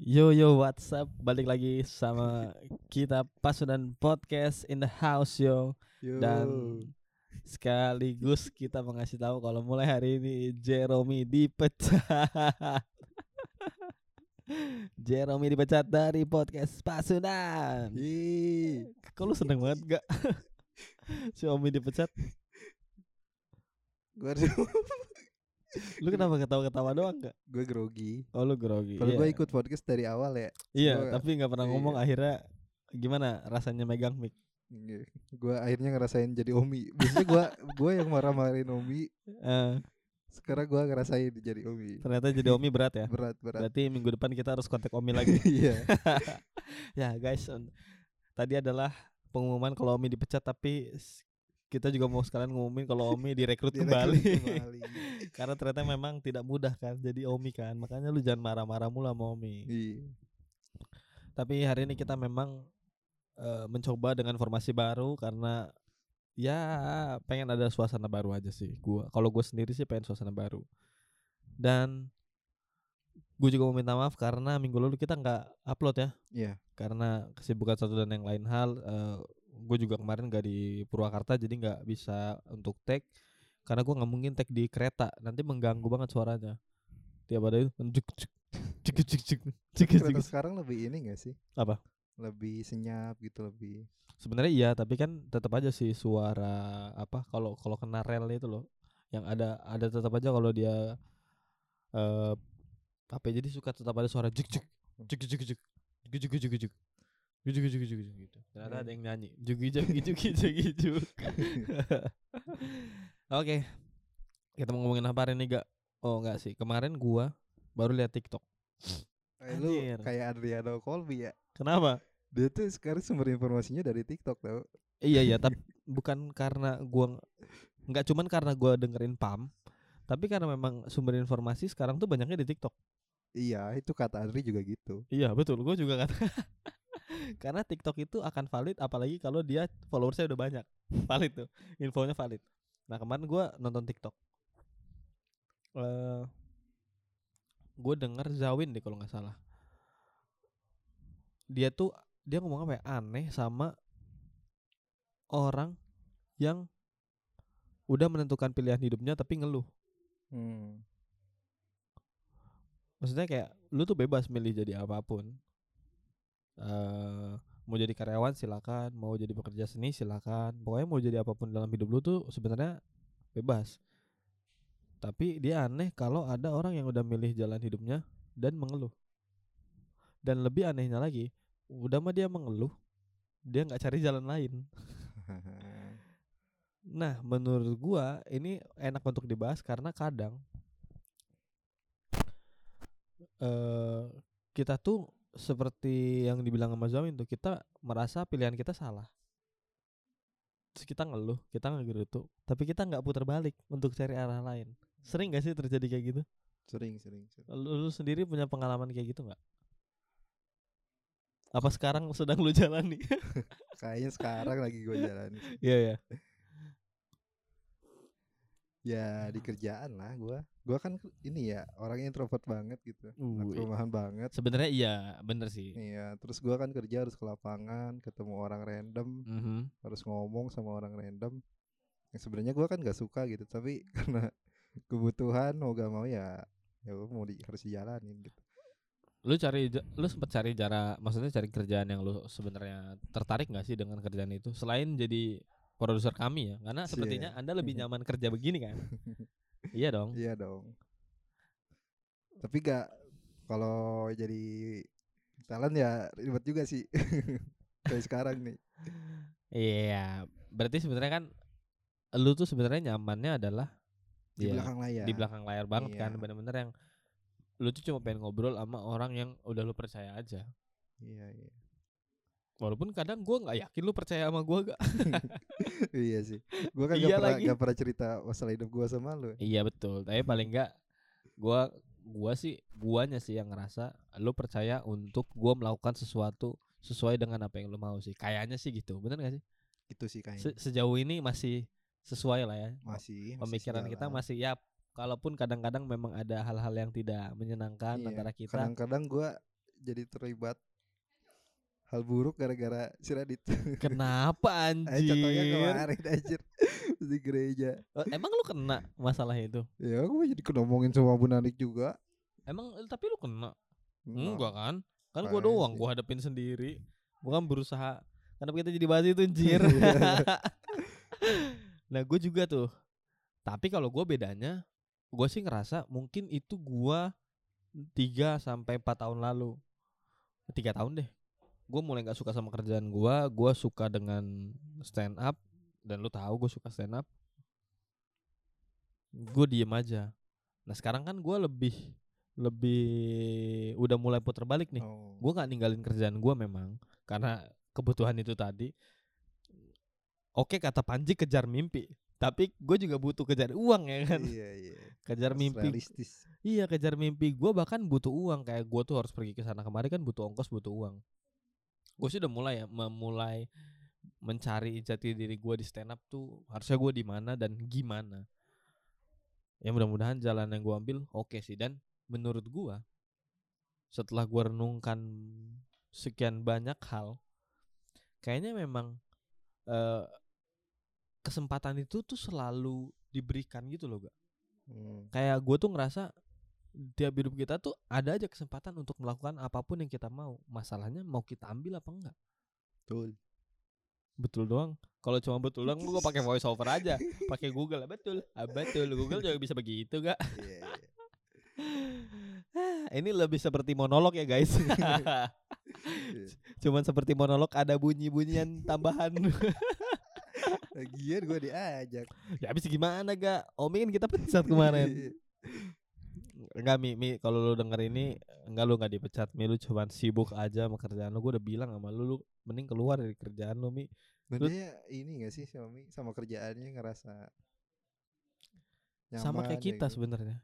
Yo yo what's up Balik lagi sama kita Pasudan Podcast in the house yo. Yo. Dan sekaligus kita mengasih tahu kalau mulai hari ini Jeremy dipecat. Jeremy dipecat dari podcast Pasudan. Kok lu seneng banget gak? si Omi dipecat? Gue Lu kenapa ketawa-ketawa doang gak? gue grogi. Oh lu grogi Kalau Iya. gue ikut podcast dari awal ya. Iya gua- tapi gak pernah ngomong iya. akhirnya Gimana rasanya megang mic? Gue akhirnya ngerasain jadi Omi. Biasanya gue gue yang marah-marahin Omi. Eh, Sekarang gue ngerasain jadi Omi. ternyata jadi Omi berat ya Berat berat. Berarti minggu depan kita harus kontak Omi lagi. Iya. ya guys, tadi adalah pengumuman kalau Omi dipecat tapi kita juga mau sekalian ngumumin kalau Omi direkrut Direkrut kembali. kembali. Karena ternyata memang tidak mudah kan jadi Omi kan. Makanya lu jangan marah-marah mulu sama Omi. Iya. Tapi hari ini kita memang eh, mencoba dengan formasi baru karena ya pengen ada suasana baru aja sih. Gua kalau gue sendiri sih pengen suasana baru. Dan gue juga mau minta maaf karena minggu lalu kita nggak upload ya Iya. karena kesibukan satu dan yang lain hal gue juga kemarin gak di Purwakarta jadi nggak bisa untuk tag karena gue nggak mungkin tag di kereta nanti mengganggu banget suaranya tiap ada itu cek cek cek cek cek cek sekarang lebih ini gak sih? Apa? Lebih senyap gitu lebih. sebenarnya iya tapi kan tetap aja sih suara apa kalau kalau kena rel itu loh yang ada ada tetap aja kalau dia eh apa ya, jadi suka tetap ada suara jek jek jek jek jek jek jek jek Jugi jugi jugi jugi gitu. Ternyata Hmm. ada yang nyanyi. Jugi jugi jugi jugi jugi. Oke. Kita mau ngomongin apa hari ini gak? Oh enggak sih. Kemarin gua baru lihat TikTok. Eh, lu kayak Adriano Colby ya. Kenapa? Dia tuh sekarang sumber informasinya dari TikTok tau. iya iya, tapi bukan karena gua ng- nggak cuman karena gua dengerin PAM, tapi karena memang sumber informasi sekarang tuh banyaknya di TikTok. Iya, itu kata Adri juga gitu. Iya betul, gue juga kata. Karena TikTok itu akan valid apalagi kalau dia followersnya udah banyak. Valid tuh, infonya valid. Nah kemarin gue nonton TikTok. eh gue denger Zawin deh kalau nggak salah. Dia tuh dia ngomong apa ya aneh sama orang yang udah menentukan pilihan hidupnya tapi ngeluh. Hmm. maksudnya kayak lu tuh bebas milih jadi apa pun eh mau jadi karyawan silakan mau jadi pekerja seni silakan. Pokoknya mau jadi apa pun dalam hidup lu tuh sebenarnya bebas. Tapi dia aneh kalau ada orang yang udah milih jalan hidupnya dan mengeluh. Dan lebih anehnya lagi udah mah dia mengeluh dia nggak cari jalan lain. Nah, menurut gua ini enak untuk dibahas karena kadang eh kita tuh seperti yang dibilang sama Zamin tuh kita merasa pilihan kita salah. Terus kita ngeluh, kita ngegerutu, tapi kita nggak putar balik untuk cari arah lain. Sering gak sih terjadi kayak gitu? sering, sering, sering. Lu, lu sendiri punya pengalaman kayak gitu nggak? Apa sekarang sedang lu jalani? Kayaknya sekarang lagi gue jalani. Iya ya. Ya di kerjaan lah gue. Gue kan ini ya orangnya introvert banget gitu. Uh, rumahan banget. Sebenarnya iya, bener sih. Iya. Terus gue kan kerja harus ke lapangan, ketemu orang random, Mhm. harus ngomong sama orang random. Yang sebenarnya gue kan gak suka gitu. Tapi karena kebutuhan mau gak mau ya ya gua mau di, harus dijalanin gitu. lu cari lu sempet cari cara maksudnya cari kerjaan yang lu sebenarnya tertarik nggak sih dengan kerjaan itu selain jadi produser kami ya karena Cie. sepertinya anda lebih nyaman kerja begini kan iya dong Iya dong. Tapi gak kalau jadi talent ya ribet juga sih. Kayak sekarang nih. iya berarti sebenarnya kan lu tuh sebenarnya nyamannya adalah Di ya, belakang layar. di belakang layar banget kan Iya. bener-bener yang lu tuh cuma pengen ngobrol sama orang yang udah lu percaya aja Iya, iya. Walaupun kadang gua nggak yakin lu percaya sama gua gak iya sih. Gua kan Iya gak, pernah, lagi. gak pernah cerita masalah hidup gua sama lu. Iya betul, tapi paling enggak gua gua sih guanya sih yang ngerasa lu percaya untuk gua melakukan sesuatu sesuai dengan apa yang lu mau sih. Kayaknya sih gitu. Bener gak sih? Gitu sih kayaknya. Se- sejauh ini masih sesuai lah ya. masih, masih Pemikiran kita sejalan. masih ya kalaupun kadang-kadang memang ada hal-hal yang tidak menyenangkan Iya, antara kita. Kadang-kadang gua jadi terlibat hal buruk gara-gara si Radit. Kenapa Eh, contohnya anjir? kemarin anjir di gereja. Eh, Emang lu kena masalah itu? Ya aku jadi ngomongin sama Bu Nanik juga. Emang eh, tapi lu kena? Enggak. Kan? Kan gua doang, gua hadapin sendiri. Gua kan berusaha. Kenapa kita jadi bahas itu anjir? nah, gue juga tuh. Tapi kalau gua bedanya, gua sih ngerasa mungkin itu gua 3 sampai 4 tahun lalu. Tiga tahun deh. Gue mulai nggak suka sama kerjaan gua, gua suka dengan stand up dan lu tahu gue suka stand up. Gue diem aja. Nah, sekarang kan gua lebih lebih udah mulai puter balik nih Oh. gue nggak ninggalin kerjaan gue memang karena kebutuhan itu tadi oke kata Panji kejar mimpi tapi gue juga butuh kejar uang ya kan Iya iya. kejar Harus mimpi Realistis. iya kejar mimpi gue bahkan butuh uang kayak gue tuh harus pergi ke sana kemari kan butuh ongkos butuh uang gue sih udah mulai ya memulai mencari jati diri gue di stand up tuh harusnya gue di mana dan gimana ya mudah-mudahan jalan yang gue ambil oke sih dan menurut gue setelah gue renungkan sekian banyak hal kayaknya memang eh, kesempatan itu tuh selalu diberikan gitu loh gak Hmm. kayak gue tuh ngerasa tiap hidup kita tuh ada aja kesempatan untuk melakukan apa pun yang kita mau. Masalahnya mau kita ambil apa enggak? Betul. betul doang. Kalau cuma betul doang gue pakai voice over aja. Pakai Google betul. Ah, betul. Google juga bisa begitu gak Iya iya. ini lebih seperti monolog ya guys. Cuman seperti monolog ada bunyi-bunyian tambahan. Lagian gue diajak. ya habis gimana gak Omi kan kita pecat kemarin Enggak Mi, Mi kalau lu denger ini enggak lu enggak dipecat Mi lu cuman sibuk aja sama kerjaan lu. Gua udah bilang sama lu lu mending keluar dari kerjaan lu Mi. Lu- dia ini gak sih suami sama kerjaannya ngerasa sama nyaman kayak ya kita gitu. sebenarnya.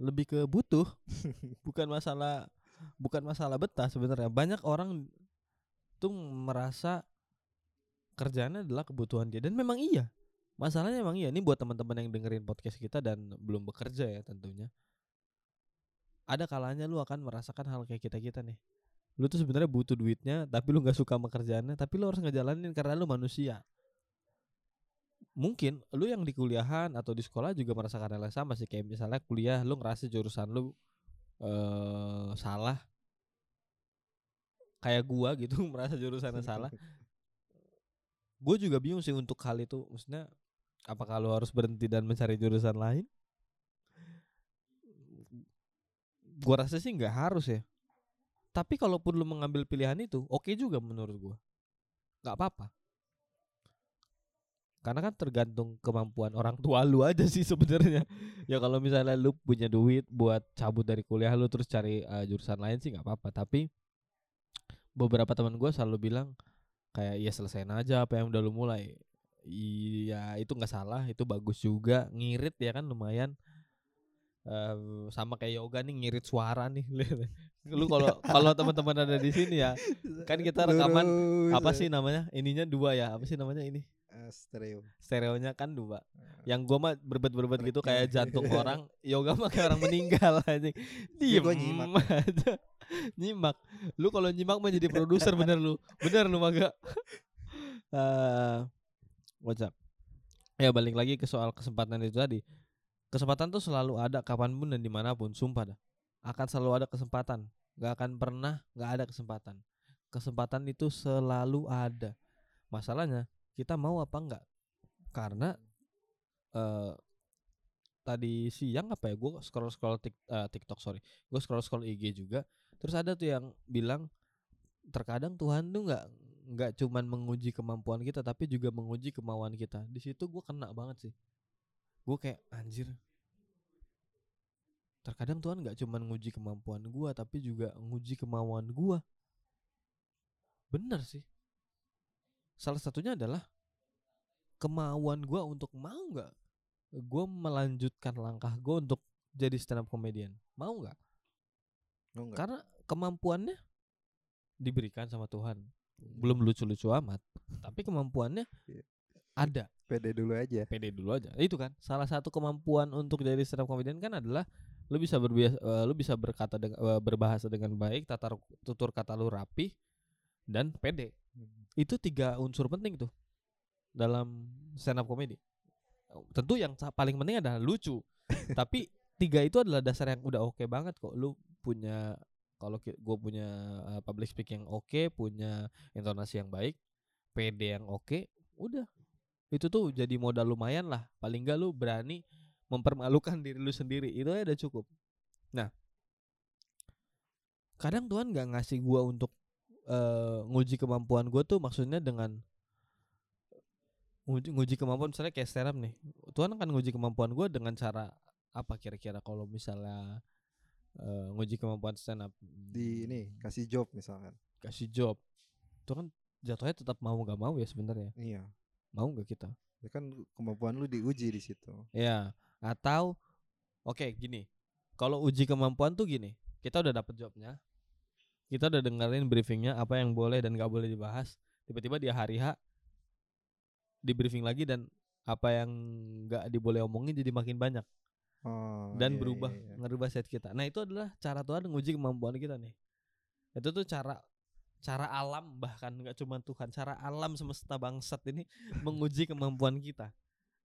Lebih ke butuh. bukan masalah bukan masalah betah sebenarnya. Banyak orang tuh merasa kerjaannya adalah kebutuhan dia dan memang iya. Masalahnya emang iya. Ini buat teman-teman yang dengerin podcast kita dan belum bekerja ya tentunya. Ada kalanya lu akan merasakan hal kayak kita-kita nih. Lu tuh sebenarnya butuh duitnya, tapi lu nggak suka sama tapi lu harus ngejalanin karena lu manusia. Mungkin lu yang di kuliahan atau di sekolah juga merasakan hal yang sama sih kayak misalnya kuliah lu ngerasa jurusan lu eh salah. Kayak gua gitu merasa jurusannya salah. Gue juga bingung sih untuk hal itu. Maksudnya apakah lu harus berhenti dan mencari jurusan lain? Gua rasa sih nggak harus ya. Tapi kalaupun lu mengambil pilihan itu, oke juga menurut gua. nggak apa-apa. Karena kan tergantung kemampuan orang tua lu aja sih sebenarnya. ya kalau misalnya lu punya duit buat cabut dari kuliah lu terus cari eh, jurusan lain sih nggak apa-apa. Tapi beberapa teman gua selalu bilang kayak ya selesaiin aja apa yang udah lu mulai. Iya itu nggak salah, itu bagus juga. Ngirit ya kan lumayan. Eh, sama kayak yoga nih ngirit suara nih. lu kalau kalau teman-teman ada di sini ya kan kita rekaman apa aja. sih namanya? Ininya dua ya apa sih namanya ini? Eh, stereo. stereonya kan dua. Nah, yang gua mah berbet-berbet gitu kayak jantung orang yoga mah kayak orang meninggal aja Ya, diem nyimak. aja. Nyimak. Lu kalau nyimak mah jadi produser bener lu. Bener lu maga. Eh what's up? ya balik lagi ke soal kesempatan itu tadi kesempatan tuh selalu ada kapan pun dan di mana pun sumpah dah. Akan selalu ada kesempatan. Nggak akan pernah nggak ada kesempatan. Kesempatan itu selalu ada. Masalahnya kita mau apa enggak karena eh tadi siang apa ya gue scroll scroll tik, eh, TikTok sorry. Gue scroll scroll IG juga. Terus ada tuh yang bilang terkadang Tuhan tuh nggak nggak cuman menguji kemampuan kita tapi juga menguji kemauan kita. Di situ gue kena banget sih gue kayak anjir. Terkadang Tuhan nggak cuman nguji kemampuan gua tapi juga nguji kemauan gua. Bener sih. Salah satunya adalah kemauan gua untuk mau nggak? Gua melanjutkan langkah gua untuk jadi stand up comedian. Mau nggak? Mau nggak? karena kemampuannya diberikan sama Tuhan. Belum lucu-lucu amat tapi kemampuannya Iya. Ada. Pede dulu aja. pede dulu aja. Itu kan salah satu kemampuan untuk jadi stand up comedian kan adalah lu bisa berbiasa eh, lu bisa berkata dengan eh, berbahasa dengan baik tata ru- tutur kata lu rapi dan pede. Hmm. itu tiga unsur penting tuh dalam stand up comedy. Tentu yang paling penting adalah lucu. Tapi tiga itu adalah dasar yang udah oke banget kok. Lu punya kalau gue punya uh, public speaking yang oke punya intonasi yang baik PD yang oke udah itu tuh jadi modal lumayan lah. Paling enggak lu berani mempermalukan diri lu sendiri. Itu aja udah cukup. Nah kadang Tuhan nggak ngasih gua untuk eh, nguji kemampuan gua tuh maksudnya dengan nguji, nguji kemampuan. Misalnya kayak stand up nih. Tuhan akan nguji kemampuan gua dengan cara apa kira-kira? Kalau misalnya eh, nguji kemampuan stand up di ini kasih job misalkan. kasih job. Itu kan jatuhnya tetap mau nggak mau ya sebenarnya. Iya mau nggak kita ya kan kemampuan lu diuji di situ ya atau oke gini kalau uji kemampuan tuh gini kita udah dapet jobnya kita udah dengerin briefingnya apa yang boleh dan nggak boleh dibahas tiba-tiba di hari H di briefing lagi dan apa yang nggak diboleh omongin jadi makin banyak oh, dan iya, berubah iya, iya. ngerubah set kita. Nah itu adalah cara Tuhan nguji kemampuan kita nih. Itu tuh cara cara alam bahkan nggak cuma Tuhan, cara alam semesta bangsat ini menguji kemampuan kita.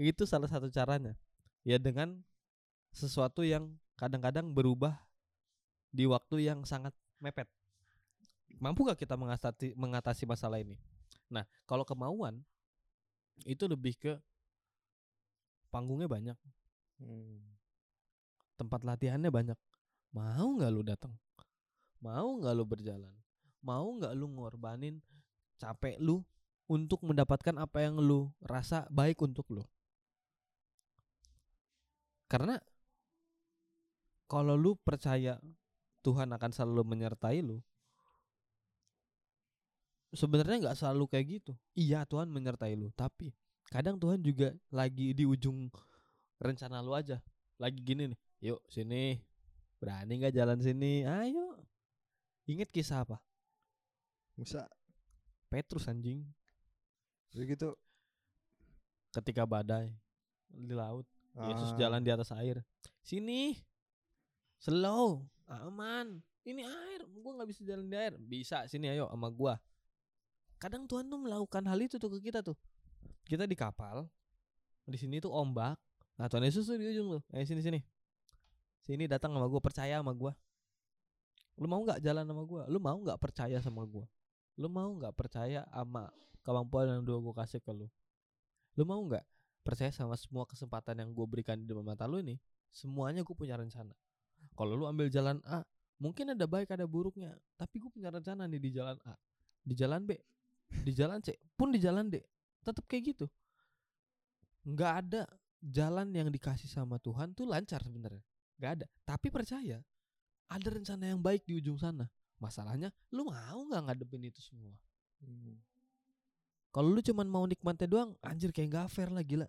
Itu salah satu caranya. Ya dengan sesuatu yang kadang-kadang berubah di waktu yang sangat mepet. Mampu gak kita mengatasi mengatasi masalah ini? Nah, kalau kemauan itu lebih ke panggungnya banyak Hmm. tempat latihannya banyak. Mau nggak lu datang? Mau nggak lu berjalan? Mau nggak lu ngorbanin capek lu untuk mendapatkan apa yang lu rasa baik untuk lu? Karena kalau lu percaya Tuhan akan selalu menyertai lu, sebenarnya nggak selalu kayak gitu. Iya Tuhan menyertai lu, tapi kadang Tuhan juga lagi di ujung rencana lu aja lagi gini nih yuk sini berani nggak jalan sini ayo inget kisah apa Musa. Petrus anjing. Jadi gitu. Ketika badai di laut Yesus Ah, jalan di atas air. Sini slow aman. Ini air gua nggak bisa jalan di air. Bisa sini ayo sama gua. Kadang Tuhan tuh melakukan hal itu tuh ke kita tuh. Kita di kapal di sini tuh ombak. Nah Tuhan Yesus tuh di ujung tuh. Eh sini sini. Sini datang sama gua percaya sama gua. Lu mau nggak jalan sama gua? Lu mau nggak percaya sama gua lu mau nggak percaya sama kemampuan yang udah gua kasih ke lu? Lu mau nggak percaya sama semua kesempatan yang gue berikan di depan mata lu ini? Semuanya gue punya rencana. Kalau lu ambil jalan A mungkin ada baik ada buruknya tapi gue punya rencana nih di jalan A di jalan B di jalan C pun di jalan D tetap kayak gitu. Nggak ada jalan yang dikasih sama Tuhan tuh lancar sebenarnya. Nggak ada. Tapi percaya ada rencana yang baik di ujung sana masalahnya lu mau nggak ngadepin itu semua hmm. kalau lu cuman mau nikmatnya doang, anjir kayak gak fair lah gila.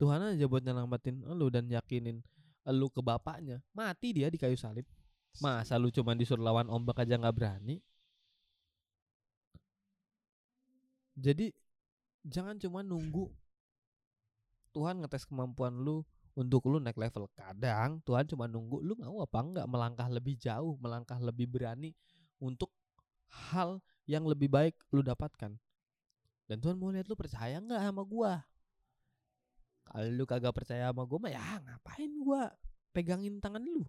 Tuhan aja buat nyelamatin lu dan yakinin lu ke bapaknya. Mati dia di kayu salib. Masa lu cuman disuruh lawan ombak aja nggak berani? Jadi jangan cuma nunggu Tuhan ngetes kemampuan lu untuk lu naik level. Kadang Tuhan cuma nunggu lu mau apa enggak melangkah lebih jauh, melangkah lebih berani untuk hal yang lebih baik lu dapatkan. Dan Tuhan mau lihat lu percaya nggak sama gua. Kalau lu kagak percaya sama gua mah ya ngapain gua pegangin tangan lu.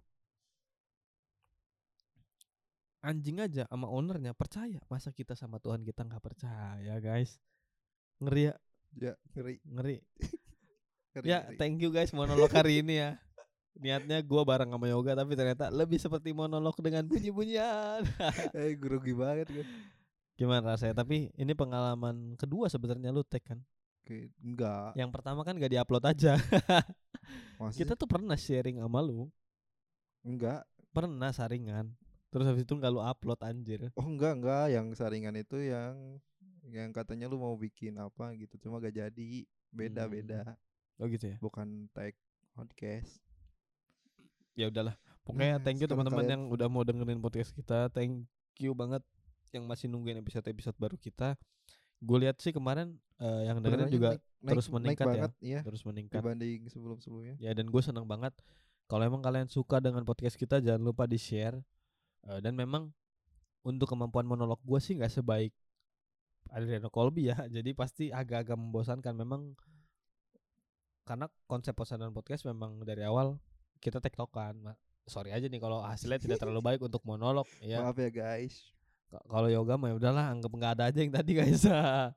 Anjing aja sama ownernya percaya. Masa kita sama Tuhan kita nggak percaya, guys. Ngeri ya, ya ngeri, ngeri. Ngeri, Ya, ngeri. thank you guys monolog hari ini ya. Niatnya gua bareng sama Yoga tapi ternyata lebih seperti monolog dengan bunyi-bunyian. eh grogi banget kan Gimana rasanya? Tapi ini pengalaman kedua sebenarnya lu tag kan. Oke, enggak Yang pertama kan gak diupload aja. Kita tuh pernah sharing sama lu, enggak pernah saringan. Terus habis itu nggak lu upload anjir. oh enggak enggak yang saringan itu yang yang katanya lu mau bikin apa gitu cuma gak jadi beda Hmm. beda Oh gitu ya. bukan tag podcast Ya udahlah. Pokoknya Nah, thank you teman-teman yang udah mau dengerin podcast kita. Thank you banget yang masih nungguin episode-episode baru kita. Gue lihat sih kemarin eh, yang dengerin juga naik- naik- terus naik meningkat ya. banget ya terus meningkat. dibanding sebelum sebelumnya Ya dan gue seneng banget Kalau emang kalian suka dengan podcast kita jangan lupa di share dan memang untuk kemampuan monolog gue sih nggak sebaik Adriano Colby ya jadi pasti agak-agak membosankan memang karena konsep dan podcast memang dari awal kita tektokan sorry aja nih kalau hasilnya tidak terlalu baik untuk monolog ya maaf ya guys kalau yoga mah ya udahlah anggap nggak ada aja yang tadi guys uh,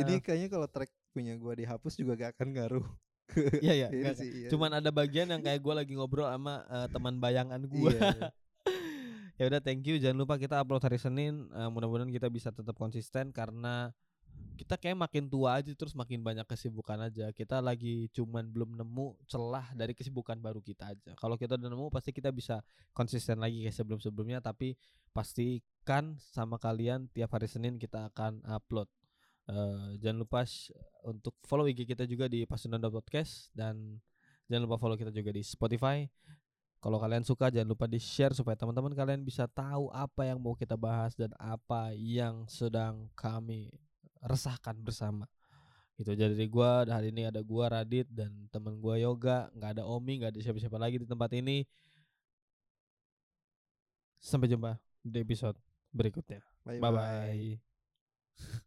ini kayaknya kalau track punya gue dihapus juga gak akan ngaruh Iya iya, iya. Cuman ada bagian yang kayak gue lagi ngobrol sama uh, teman bayangan gue. Iya, iya. ya udah thank you. Jangan lupa kita upload hari Senin. Uh, mudah-mudahan kita bisa tetap konsisten karena kita kayak makin tua aja terus makin banyak kesibukan aja. Kita lagi cuman belum nemu celah dari kesibukan baru kita aja. Kalau kita udah nemu pasti kita bisa konsisten lagi kayak sebelum-sebelumnya tapi pastikan sama kalian tiap hari Senin kita akan upload. Uh, jangan lupa untuk follow IG kita juga di Pasundan Podcast dan jangan lupa follow kita juga di Spotify. Kalau kalian suka jangan lupa di share supaya teman-teman kalian bisa tahu apa yang mau kita bahas dan apa yang sedang kami resahkan bersama. Itu jadi gua hari ini ada gua Radit dan teman gua Yoga, nggak ada Omi, nggak ada siapa-siapa lagi di tempat ini. Sampai jumpa di episode berikutnya. Bye bye. bye, -bye.